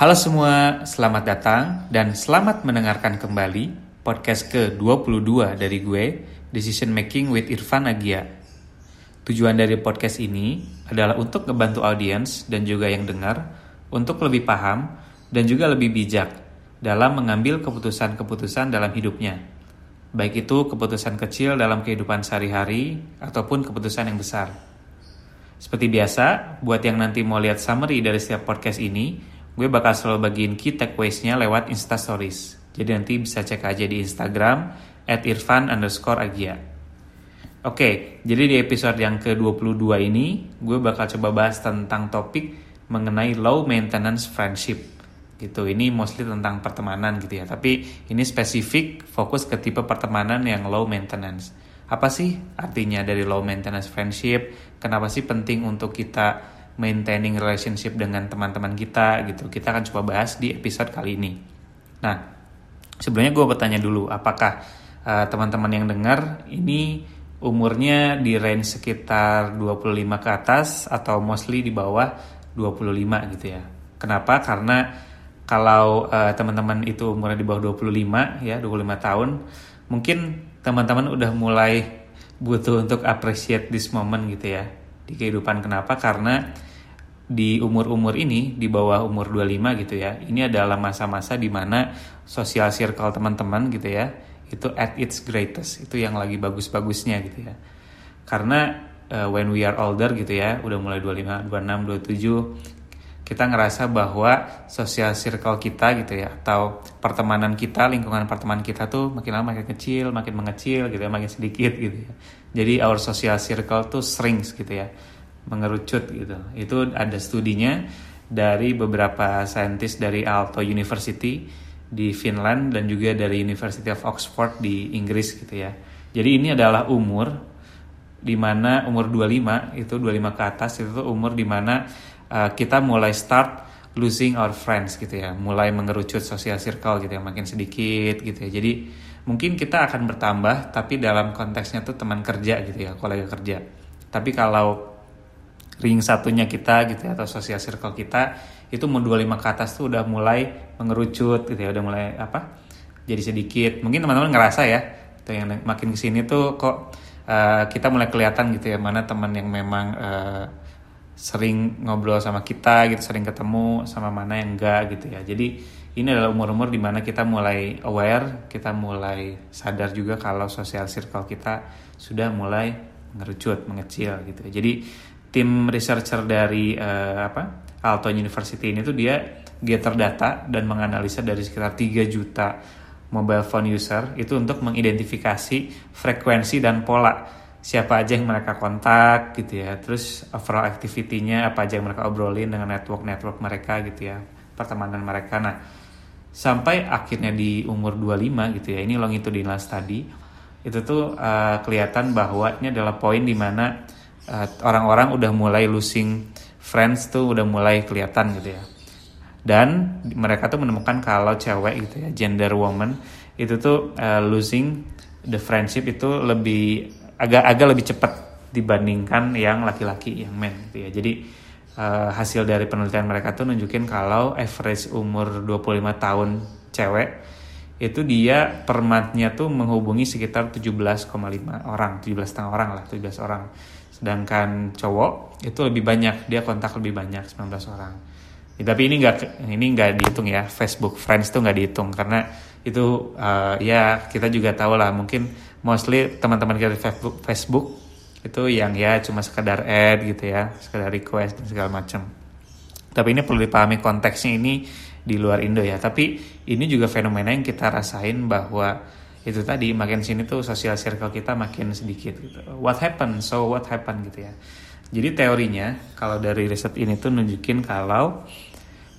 Halo semua, selamat datang dan selamat mendengarkan kembali podcast ke-22 dari gue, Decision Making with Irfan Agia. Tujuan dari podcast ini adalah untuk ngebantu audiens dan juga yang dengar untuk lebih paham dan juga lebih bijak dalam mengambil keputusan-keputusan dalam hidupnya. Baik itu keputusan kecil dalam kehidupan sehari-hari ataupun keputusan yang besar. Seperti biasa, buat yang nanti mau lihat summary dari setiap podcast ini, gue bakal selalu bagiin key takeaways-nya lewat Instastories. Jadi nanti bisa cek aja di Instagram at irfan underscore agia. Oke, jadi di episode yang ke-22 ini, gue bakal coba bahas tentang topik mengenai low maintenance friendship. Gitu, ini mostly tentang pertemanan gitu ya. Tapi ini spesifik fokus ke tipe pertemanan yang low maintenance. Apa sih artinya dari low maintenance friendship? Kenapa sih penting untuk kita maintaining relationship dengan teman-teman kita gitu. Kita akan coba bahas di episode kali ini. Nah, sebelumnya gue bertanya dulu, apakah uh, teman-teman yang dengar ini umurnya di range sekitar 25 ke atas atau mostly di bawah 25 gitu ya. Kenapa? Karena kalau uh, teman-teman itu umurnya di bawah 25 ya, 25 tahun, mungkin teman-teman udah mulai butuh untuk appreciate this moment gitu ya di kehidupan. Kenapa? Karena di umur-umur ini di bawah umur 25 gitu ya ini adalah masa-masa di mana sosial circle teman-teman gitu ya itu at its greatest itu yang lagi bagus-bagusnya gitu ya. Karena uh, when we are older gitu ya udah mulai 25 26 27 kita ngerasa bahwa sosial circle kita gitu ya atau pertemanan kita lingkungan pertemanan kita tuh makin lama makin kecil makin mengecil gitu ya makin sedikit gitu ya. Jadi our social circle tuh shrinks gitu ya mengerucut gitu. Itu ada studinya dari beberapa saintis dari Aalto University di Finland dan juga dari University of Oxford di Inggris gitu ya. Jadi ini adalah umur di mana umur 25 itu 25 ke atas itu umur di mana uh, kita mulai start losing our friends gitu ya, mulai mengerucut social circle gitu ya, makin sedikit gitu ya. Jadi mungkin kita akan bertambah tapi dalam konteksnya tuh teman kerja gitu ya, kolega kerja. Tapi kalau ring satunya kita gitu ya, atau sosial circle kita itu mau 25 ke atas tuh udah mulai mengerucut gitu ya udah mulai apa jadi sedikit. Mungkin teman-teman ngerasa ya tuh yang makin ke sini tuh kok uh, kita mulai kelihatan gitu ya mana teman yang memang uh, sering ngobrol sama kita gitu sering ketemu sama mana yang enggak gitu ya. Jadi ini adalah umur-umur di mana kita mulai aware kita mulai sadar juga kalau sosial circle kita sudah mulai mengerucut mengecil gitu ya. Jadi tim researcher dari uh, apa Alto University ini tuh dia gather data dan menganalisa dari sekitar 3 juta mobile phone user itu untuk mengidentifikasi frekuensi dan pola. Siapa aja yang mereka kontak gitu ya. Terus overall activity-nya apa aja yang mereka obrolin dengan network-network mereka gitu ya. Pertemanan mereka. Nah sampai akhirnya di umur 25 gitu ya. Ini longitudinal study. Itu tuh uh, kelihatan bahwa ini adalah poin di mana eh, orang-orang udah mulai losing friends tuh udah mulai kelihatan gitu ya. Dan mereka tuh menemukan kalau cewek gitu ya gender woman itu tuh uh, losing the friendship itu lebih agak agak lebih cepat dibandingkan yang laki-laki yang men gitu ya. Jadi uh, hasil dari penelitian mereka tuh nunjukin kalau average umur 25 tahun cewek itu dia per month-nya tuh menghubungi sekitar 17,5 orang 17 setengah orang lah 17 orang sedangkan cowok itu lebih banyak dia kontak lebih banyak 19 orang. Ya, tapi ini nggak ini nggak dihitung ya Facebook Friends tuh nggak dihitung. Karena itu uh, ya kita juga tahu lah mungkin mostly teman-teman kita di Facebook Facebook itu yang ya cuma sekedar add gitu ya sekedar request dan segala macam. Tapi ini perlu dipahami konteksnya ini di luar Indo ya. Tapi ini juga fenomena yang kita rasain bahwa itu tadi makin sini tuh sosial circle kita makin sedikit gitu. What happened? So what happened gitu ya. Jadi teorinya kalau dari riset ini tuh nunjukin kalau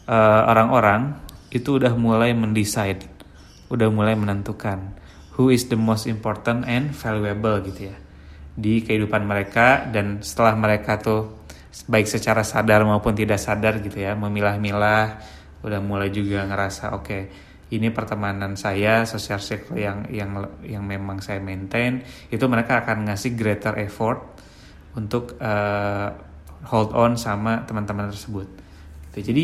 uh, orang-orang itu udah mulai mendesain, udah mulai menentukan who is the most important and valuable gitu ya di kehidupan mereka dan setelah mereka tuh baik secara sadar maupun tidak sadar gitu ya memilah-milah udah mulai juga ngerasa oke okay, ini pertemanan saya social circle yang yang yang memang saya maintain itu mereka akan ngasih greater effort untuk uh, hold on sama teman-teman tersebut gitu. jadi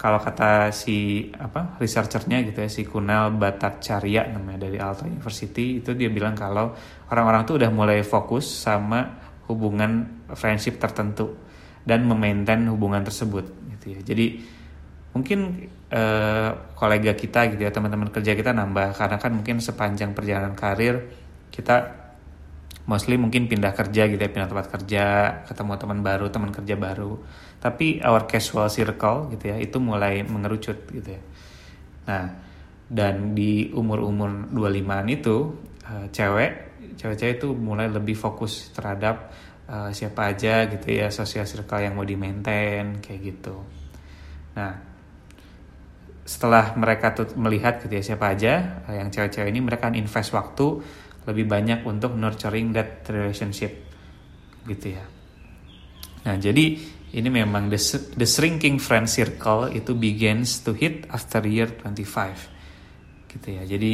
kalau kata si apa researchernya gitu ya si Kunal Bhattacharya namanya dari Aalto University itu dia bilang kalau orang-orang tuh udah mulai fokus sama hubungan friendship tertentu dan memaintain hubungan tersebut gitu ya jadi mungkin eh, kolega kita gitu ya teman-teman kerja kita nambah karena kan mungkin sepanjang perjalanan karir kita mostly mungkin pindah kerja gitu ya pindah tempat kerja ketemu teman baru teman kerja baru. Tapi our casual circle gitu ya itu mulai mengerucut gitu ya. Nah dan di umur-umur 25-an itu uh, cewek cewek-cewek itu mulai lebih fokus terhadap uh, siapa aja gitu ya social circle yang mau di maintain kayak gitu. Nah setelah mereka melihat gitu ya siapa aja uh, yang cewek-cewek ini mereka invest waktu lebih banyak untuk nurturing that relationship gitu ya. Nah, jadi ini memang the, the shrinking friend circle itu begins to hit after year 25 gitu ya. Jadi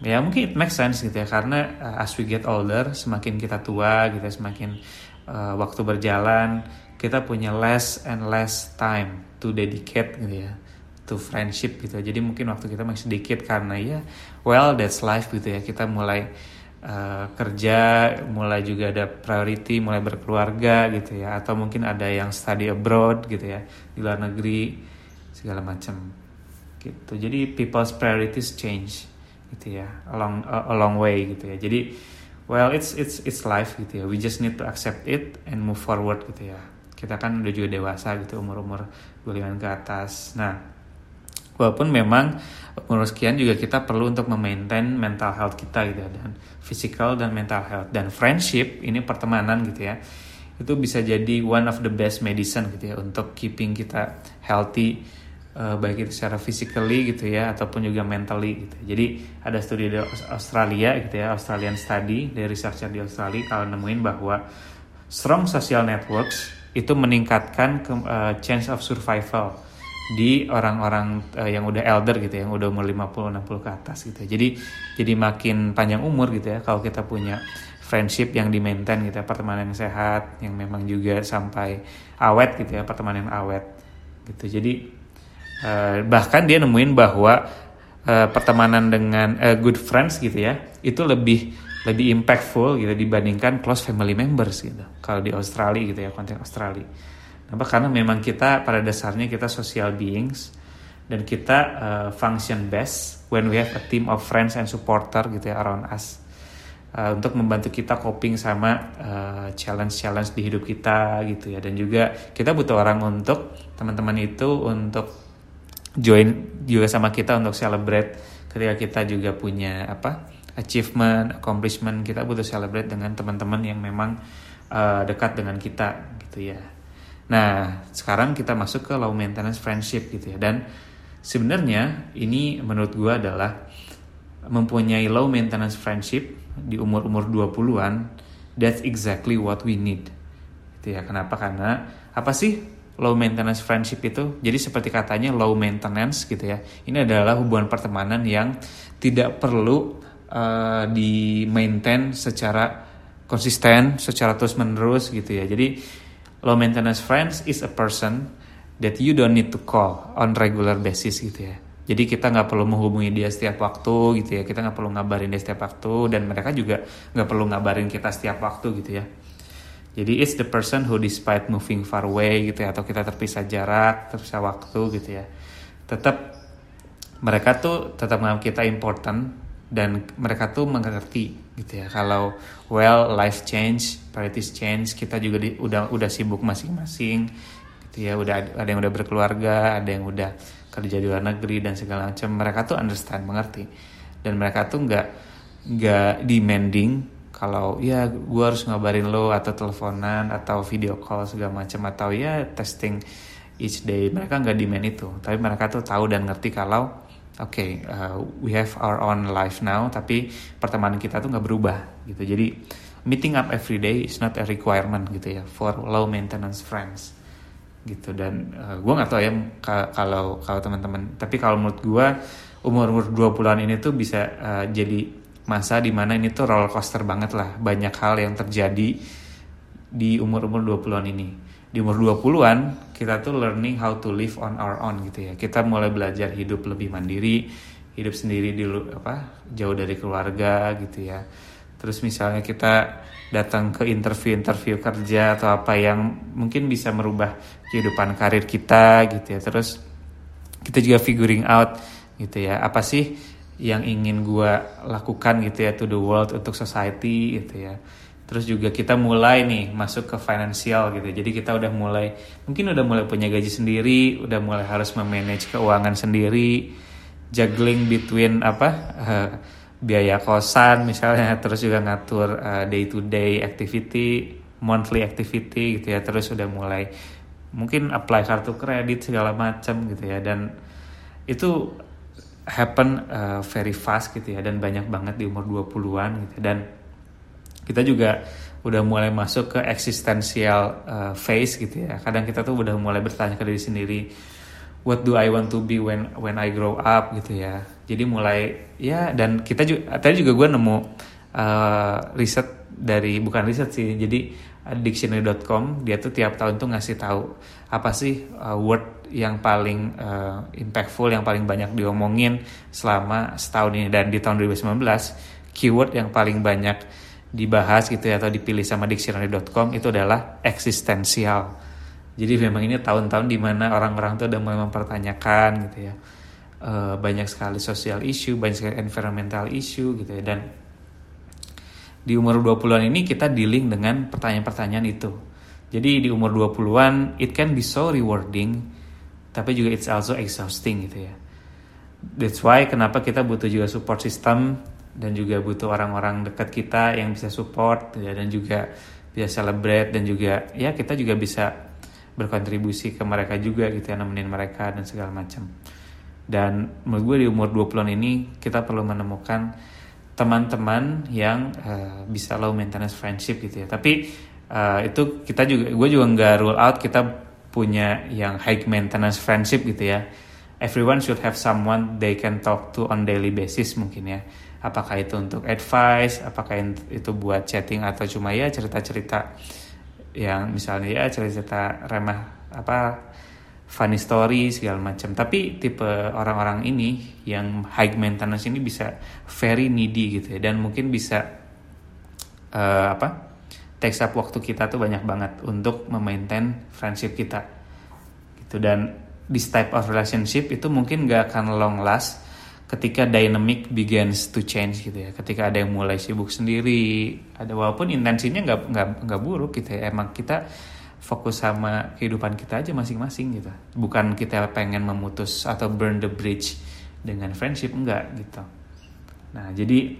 ya mungkin it makes sense gitu ya karena uh, as we get older semakin kita tua gitu ya, semakin uh, waktu berjalan kita punya less and less time to dedicate gitu ya to friendship gitu. Jadi mungkin waktu kita masih sedikit karena ya well that's life gitu ya. Kita mulai uh, kerja mulai juga ada priority mulai berkeluarga gitu ya. Atau mungkin ada yang study abroad gitu ya di luar negeri segala macam gitu. Jadi people's priorities change gitu ya along uh, a long way gitu ya. Jadi well it's it's it's life gitu ya. We just need to accept it and move forward gitu ya. Kita kan udah juga dewasa gitu umur umur 25 ke atas. Nah walaupun memang umur sekian juga kita perlu untuk memaintain mental health kita gitu ya dan physical dan mental health. Dan friendship ini pertemanan gitu ya itu bisa jadi one of the best medicine gitu ya untuk keeping kita healthy uh, baik itu secara physically gitu ya ataupun juga mentally gitu. Jadi ada studi di Australia gitu ya Australian study dari researcher di Australia kalau nemuin bahwa strong social networks itu meningkatkan uh, chance of survival di orang-orang uh, yang udah elder gitu ya, yang udah umur 50 60 ke atas gitu. Ya. Jadi jadi makin panjang umur gitu ya kalau kita punya friendship yang di maintain gitu ya, pertemanan yang sehat yang memang juga sampai awet gitu ya, pertemanan yang awet gitu. Jadi uh, bahkan dia nemuin bahwa uh, pertemanan dengan uh, good friends gitu ya, itu lebih lebih impactful gitu dibandingkan close family members gitu. Kalau di Australia gitu ya, konteks Australia. Kenapa? Karena memang kita pada dasarnya kita social beings dan kita uh, function best when we have a team of friends and supporter gitu ya around us. Uh, untuk membantu kita coping sama uh, challenge-challenge di hidup kita gitu ya. Dan juga kita butuh orang untuk teman-teman itu untuk join juga sama kita untuk celebrate ketika kita juga punya apa achievement accomplishment. Kita butuh celebrate dengan teman-teman yang memang uh, dekat dengan kita gitu ya Nah, sekarang kita masuk ke low maintenance friendship gitu ya. Dan sebenarnya ini menurut gue adalah mempunyai low maintenance friendship di umur-umur 20-an, that's exactly what we need. Gitu ya. Kenapa? Karena apa sih low maintenance friendship itu? Jadi seperti katanya low maintenance gitu ya. Ini adalah hubungan pertemanan yang tidak perlu uh, di maintain secara konsisten, secara terus-menerus gitu ya. Jadi low maintenance friends is a person that you don't need to call on regular basis gitu ya. Jadi kita nggak perlu menghubungi dia setiap waktu gitu ya. Kita nggak perlu ngabarin dia setiap waktu dan mereka juga nggak perlu ngabarin kita setiap waktu gitu ya. Jadi it's the person who despite moving far away gitu ya atau kita terpisah jarak, terpisah waktu gitu ya. Tetap mereka tuh tetap menganggap kita important dan mereka tuh mengerti gitu ya kalau well life change priorities change kita juga di, udah udah sibuk masing-masing gitu ya udah ada yang udah berkeluarga ada yang udah kerja di luar negeri dan segala macam. Mereka tuh understand mengerti. Dan mereka tuh nggak nggak demanding kalau ya gue harus ngabarin lo atau teleponan atau video call segala macam atau ya testing each day. Mereka nggak demand itu. Tapi mereka tuh tahu dan ngerti kalau okay, uh, we have our own life now tapi pertemanan kita tuh nggak berubah gitu. Jadi meeting up every day is not a requirement gitu ya for low maintenance friends gitu. Dan uh, gue nggak tahu ya kalau kalau teman-teman tapi kalau menurut gue umur umur 20-an ini tuh bisa uh, jadi masa di mana ini tuh roller coaster banget lah. Banyak hal yang terjadi di umur umur 20-an ini di umur 20-an kita tuh learning how to live on our own gitu ya. Kita mulai belajar hidup lebih mandiri, hidup sendiri di apa jauh dari keluarga gitu ya. Terus misalnya kita datang ke interview-interview kerja atau apa yang mungkin bisa merubah kehidupan karir kita gitu ya. Terus kita juga figuring out gitu ya, apa sih yang ingin gue lakukan gitu ya to the world untuk society gitu ya Terus juga kita mulai nih masuk ke finansial gitu. Jadi kita udah mulai mungkin udah mulai punya gaji sendiri, udah mulai harus memanage keuangan sendiri, juggling between apa uh, biaya kosan misalnya, terus juga ngatur uh, day to day activity, monthly activity gitu ya. Terus udah mulai mungkin apply kartu kredit segala macam gitu ya dan itu happen uh, very fast gitu ya dan banyak banget di umur 20-an gitu dan kita juga udah mulai masuk ke eksistensial uh, phase gitu ya. Kadang kita tuh udah mulai bertanya ke diri sendiri, what do I want to be when when I grow up gitu ya. Jadi mulai ya dan kita juga tadi juga gue nemu uh, riset dari bukan riset sih. Jadi dictionary.com dia tuh tiap tahun tuh ngasih tahu apa sih uh, word yang paling uh, impactful yang paling banyak diomongin selama setahun ini dan di tahun 2019 keyword yang paling banyak dibahas gitu ya atau dipilih sama dictionary.com itu adalah eksistensial. Jadi memang ini tahun-tahun di mana orang-orang tuh udah mulai mempertanyakan gitu ya e, banyak sekali sosial issue, banyak sekali environmental issue gitu ya dan di umur 20-an ini kita dealing dengan pertanyaan-pertanyaan itu. Jadi di umur 20-an it can be so rewarding tapi juga it's also exhausting gitu ya. That's why kenapa kita butuh juga support system dan juga butuh orang-orang dekat kita yang bisa support ya dan juga bisa celebrate dan juga ya kita juga bisa berkontribusi ke mereka juga gitu ya nemenin mereka dan segala macam. Dan menurut gue di umur 20-an ini kita perlu menemukan teman-teman yang uh, bisa low maintenance friendship gitu ya. Tapi uh, itu kita juga gue juga nggak rule out kita punya yang high maintenance friendship gitu ya. Everyone should have someone they can talk to on daily basis mungkin ya apakah itu untuk advice? Apakah itu buat chatting atau cuma ya cerita-cerita yang misalnya ya cerita-cerita remah apa funny story segala macam. Tapi tipe orang-orang ini yang high maintenance ini bisa very needy gitu ya. Dan mungkin bisa uh, apa takes up waktu kita tuh banyak banget untuk memaintain friendship kita. Gitu. Dan this type of relationship itu mungkin gak akan long last ketika dynamic begins to change gitu ya. Ketika ada yang mulai sibuk sendiri ada walaupun intensinya nggak nggak nggak buruk gitu ya. Emang kita fokus sama kehidupan kita aja masing-masing gitu. Bukan kita pengen memutus atau burn the bridge dengan friendship enggak gitu. Nah jadi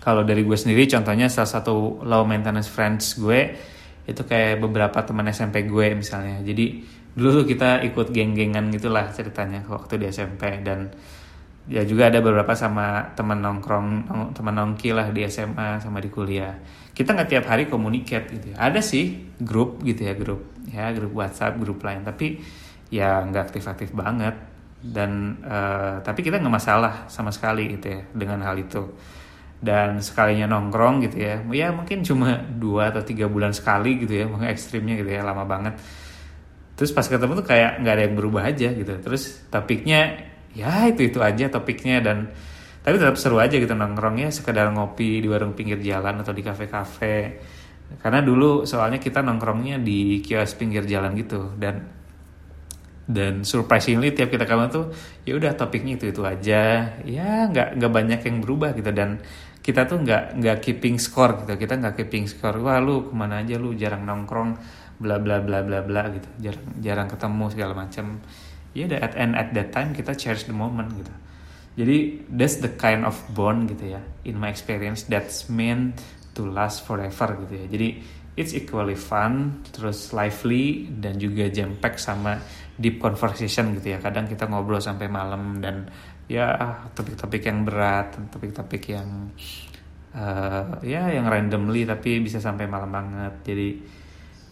kalau dari gue sendiri contohnya salah satu low maintenance friends gue itu kayak beberapa teman SMP gue misalnya. Jadi dulu kita ikut geng-gengan gitulah ceritanya waktu di SMP dan ya juga ada beberapa sama teman nongkrong teman nongki lah di SMA sama di kuliah. Kita nggak tiap hari komunikasi gitu ya. ada sih grup gitu ya grup ya grup WhatsApp grup lain. Tapi ya nggak aktif-aktif banget. Dan uh, tapi kita nggak masalah sama sekali gitu ya dengan hal itu. Dan sekalinya nongkrong gitu ya. Ya mungkin cuma dua atau tiga bulan sekali gitu ya mungkin ekstrimnya gitu ya lama banget. Terus pas ketemu tuh kayak nggak ada yang berubah aja gitu. Terus topiknya ya itu itu aja topiknya dan tapi tetap seru aja gitu nongkrongnya sekedar ngopi di warung pinggir jalan atau di kafe-kafe. Karena dulu soalnya kita nongkrongnya di kios pinggir jalan gitu dan dan surprisingly tiap kita kamu tuh ya udah topiknya itu itu aja. Ya nggak nggak banyak yang berubah gitu dan kita tuh nggak nggak keeping score gitu. Kita nggak keeping score wah lu ke mana aja lu jarang nongkrong bla bla bla bla bla gitu. Jarang jarang ketemu segala macam ya yeah, at and at that time kita cherish the moment gitu. Jadi that's the kind of bond gitu ya in my experience that's meant to last forever gitu ya. Jadi it's equally fun terus lively dan juga jam pack sama deep conversation gitu ya. Kadang kita ngobrol sampai malam dan ya topik-topik yang berat topik-topik yang uh, ya yang randomly tapi bisa sampai malam banget. Jadi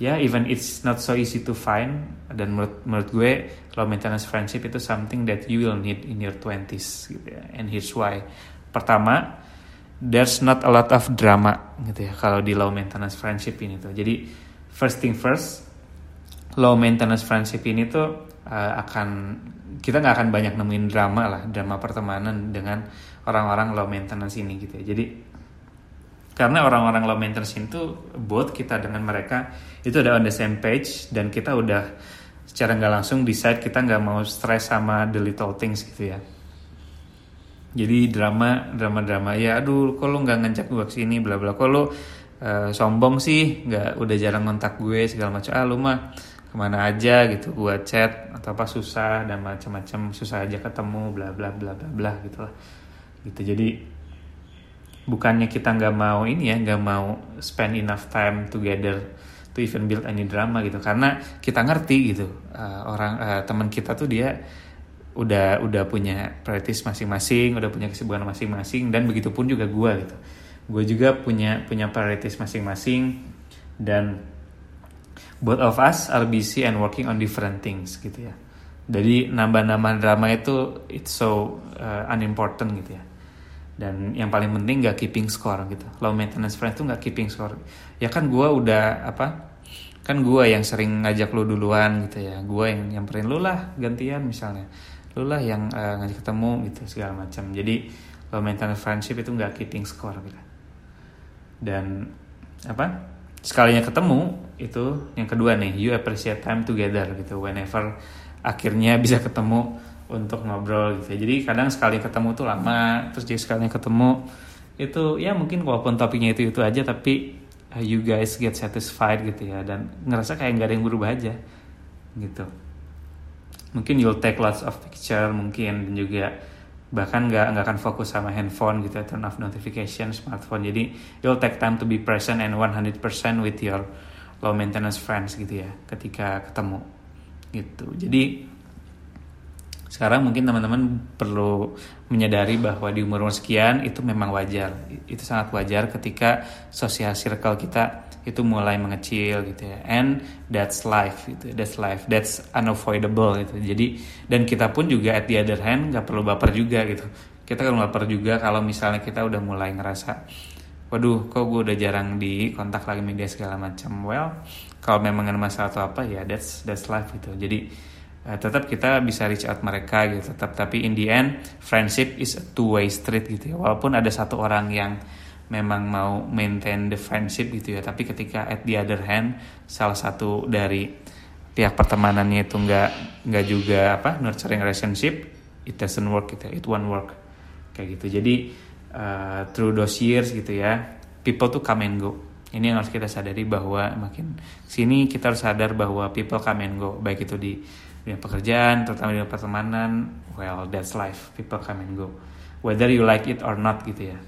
ya yeah, even it's not so easy to find. Dan menurut menurut gue low maintenance friendship itu something that you will need in your 20s gitu ya. And here's why. Pertama there's not a lot of drama gitu ya kalau di low maintenance friendship ini tuh. Jadi first thing first low maintenance friendship ini tuh uh, akan kita nggak akan banyak nemuin drama lah drama pertemanan dengan orang-orang low maintenance ini gitu ya. Jadi karena orang-orang low maintenance itu both kita dengan mereka itu udah on the same page dan kita udah secara nggak langsung decide kita nggak mau stress sama the little things gitu ya. Jadi drama drama drama ya aduh kok lo nggak ngajak gue ke sini? Bla bla kok lo uh, sombong sih? Nggak udah jarang ngontak gue segala macam. Ah lu mah ke mana aja gitu buat chat atau apa susah dan macam-macam susah aja ketemu bla bla bla bla bla gitu lah gitu jadi bukannya kita nggak mau ini ya nggak mau spend enough time together to even build any drama gitu karena kita ngerti gitu uh, orang uh, teman kita tuh dia udah udah punya prioritas masing-masing udah punya kesibukan masing-masing dan begitupun juga gue gitu gue juga punya punya prioritas masing-masing dan both of us are busy and working on different things gitu ya. Jadi nambah-nambah drama itu it's so uh, unimportant gitu ya. Dan yang paling penting gak keeping score gitu. Low maintenance friend itu gak keeping score. Ya kan gue udah apa? Kan gue yang sering ngajak lu duluan gitu ya. Gue yang nyamperin lu lah gantian misalnya. Lu lah yang uh, ngajak ketemu gitu segala macam. Jadi low maintenance friendship itu gak keeping score gitu. Dan apa? sekalinya ketemu itu yang kedua nih you appreciate time together gitu whenever akhirnya bisa ketemu untuk ngobrol gitu jadi kadang sekali ketemu tuh lama terus jadi sekalinya ketemu itu ya mungkin walaupun topiknya itu itu aja tapi uh, you guys get satisfied gitu ya. Dan ngerasa kayak nggak ada yang berubah aja gitu. Mungkin you'll take lots of picture mungkin dan juga bahkan nggak nggak akan fokus sama handphone gitu ya, turn off notification smartphone. Jadi you'll take time to be present and 100% with your low maintenance friends gitu ya ketika ketemu gitu. Jadi sekarang mungkin teman-teman perlu menyadari bahwa di umur umur sekian itu memang wajar. Itu sangat wajar ketika social circle kita itu mulai mengecil gitu ya. And that's life gitu that's life. That's unavoidable gitu. Jadi dan kita pun juga at the other hand nggak perlu baper juga gitu. Kita kan baper juga kalau misalnya kita udah mulai ngerasa waduh kok gue udah jarang di kontak lagi media segala macam. Well kalau memang ada masalah atau apa ya that's that's life gitu. Jadi uh, tetap kita bisa reach out mereka gitu. Tetap tapi in the end friendship is a two way street gitu ya. Walaupun ada satu orang yang memang mau maintain the friendship gitu ya tapi ketika at the other hand salah satu dari pihak pertemanannya itu nggak nggak juga apa nurturing relationship it doesn't work gitu ya. it won't work. Kayak gitu. Jadi uh, through those years gitu ya people tuh come and go. Ini yang harus kita sadari bahwa makin sini kita harus sadar bahwa people come and go baik itu di dunia pekerjaan terutama di pertemanan well that's life. People come and go. Whether you like it or not gitu ya.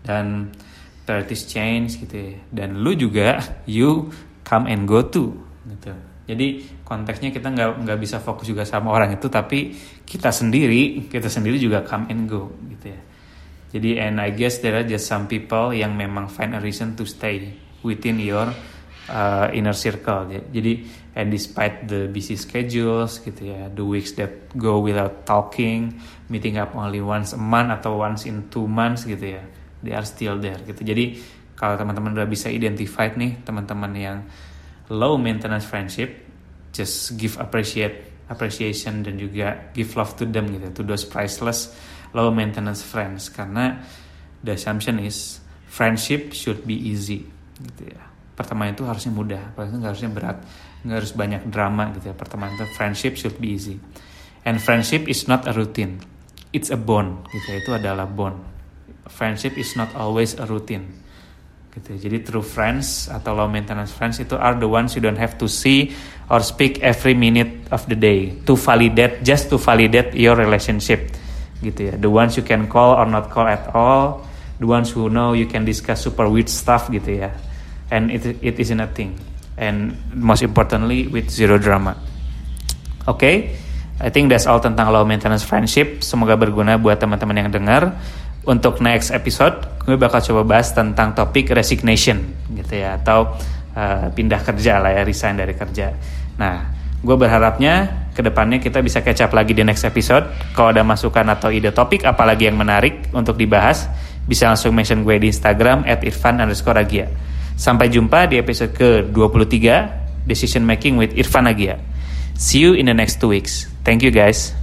Dan priorities change gitu ya. Dan lu juga you come and go too gitu. Jadi konteksnya kita nggak nggak bisa fokus juga sama orang itu tapi kita sendiri kita sendiri juga come and go gitu ya. Jadi and I guess there are just some people yang memang find a reason to stay within your uh, inner circle ya. jadi and despite the busy schedules gitu ya the weeks that go without talking meeting up only once a month atau once in two months gitu ya they are still there gitu. Jadi kalau teman-teman udah bisa identify nih teman-teman yang low maintenance friendship just give appreciate appreciation dan juga give love to them gitu to those priceless low maintenance friends. Karena the assumption is friendship should be easy gitu ya. Pertemanan itu harusnya mudah pertemanan nggak harusnya berat nggak harus banyak drama gitu ya pertemanan itu. Friendship should be easy. And friendship is not a routine. It's a bond gitu ya itu adalah bond. Friendship is not always a routine gitu jadi true friends atau low maintenance friends itu are the ones you don't have to see or speak every minute of the day to validate just to validate your relationship gitu ya. The ones you can call or not call at all. The ones who know you can discuss super weird stuff gitu ya. And it it isn't a thing and most importantly with zero drama oke okay? I think that's all tentang low maintenance friendship semoga berguna buat teman-teman yang dengar untuk next episode gue bakal coba bahas tentang topik resignation gitu ya atau uh, pindah kerja lah ya resign dari kerja. Nah, gue berharapnya ke depannya kita bisa up lagi di next episode. Kalau ada masukan atau ide topik apalagi yang menarik untuk dibahas, bisa langsung mention gue di Instagram at irfan underscore. Sampai jumpa di episode ke-23 Decision Making with Irfan Agia. See you in the next two weeks. Thank you guys.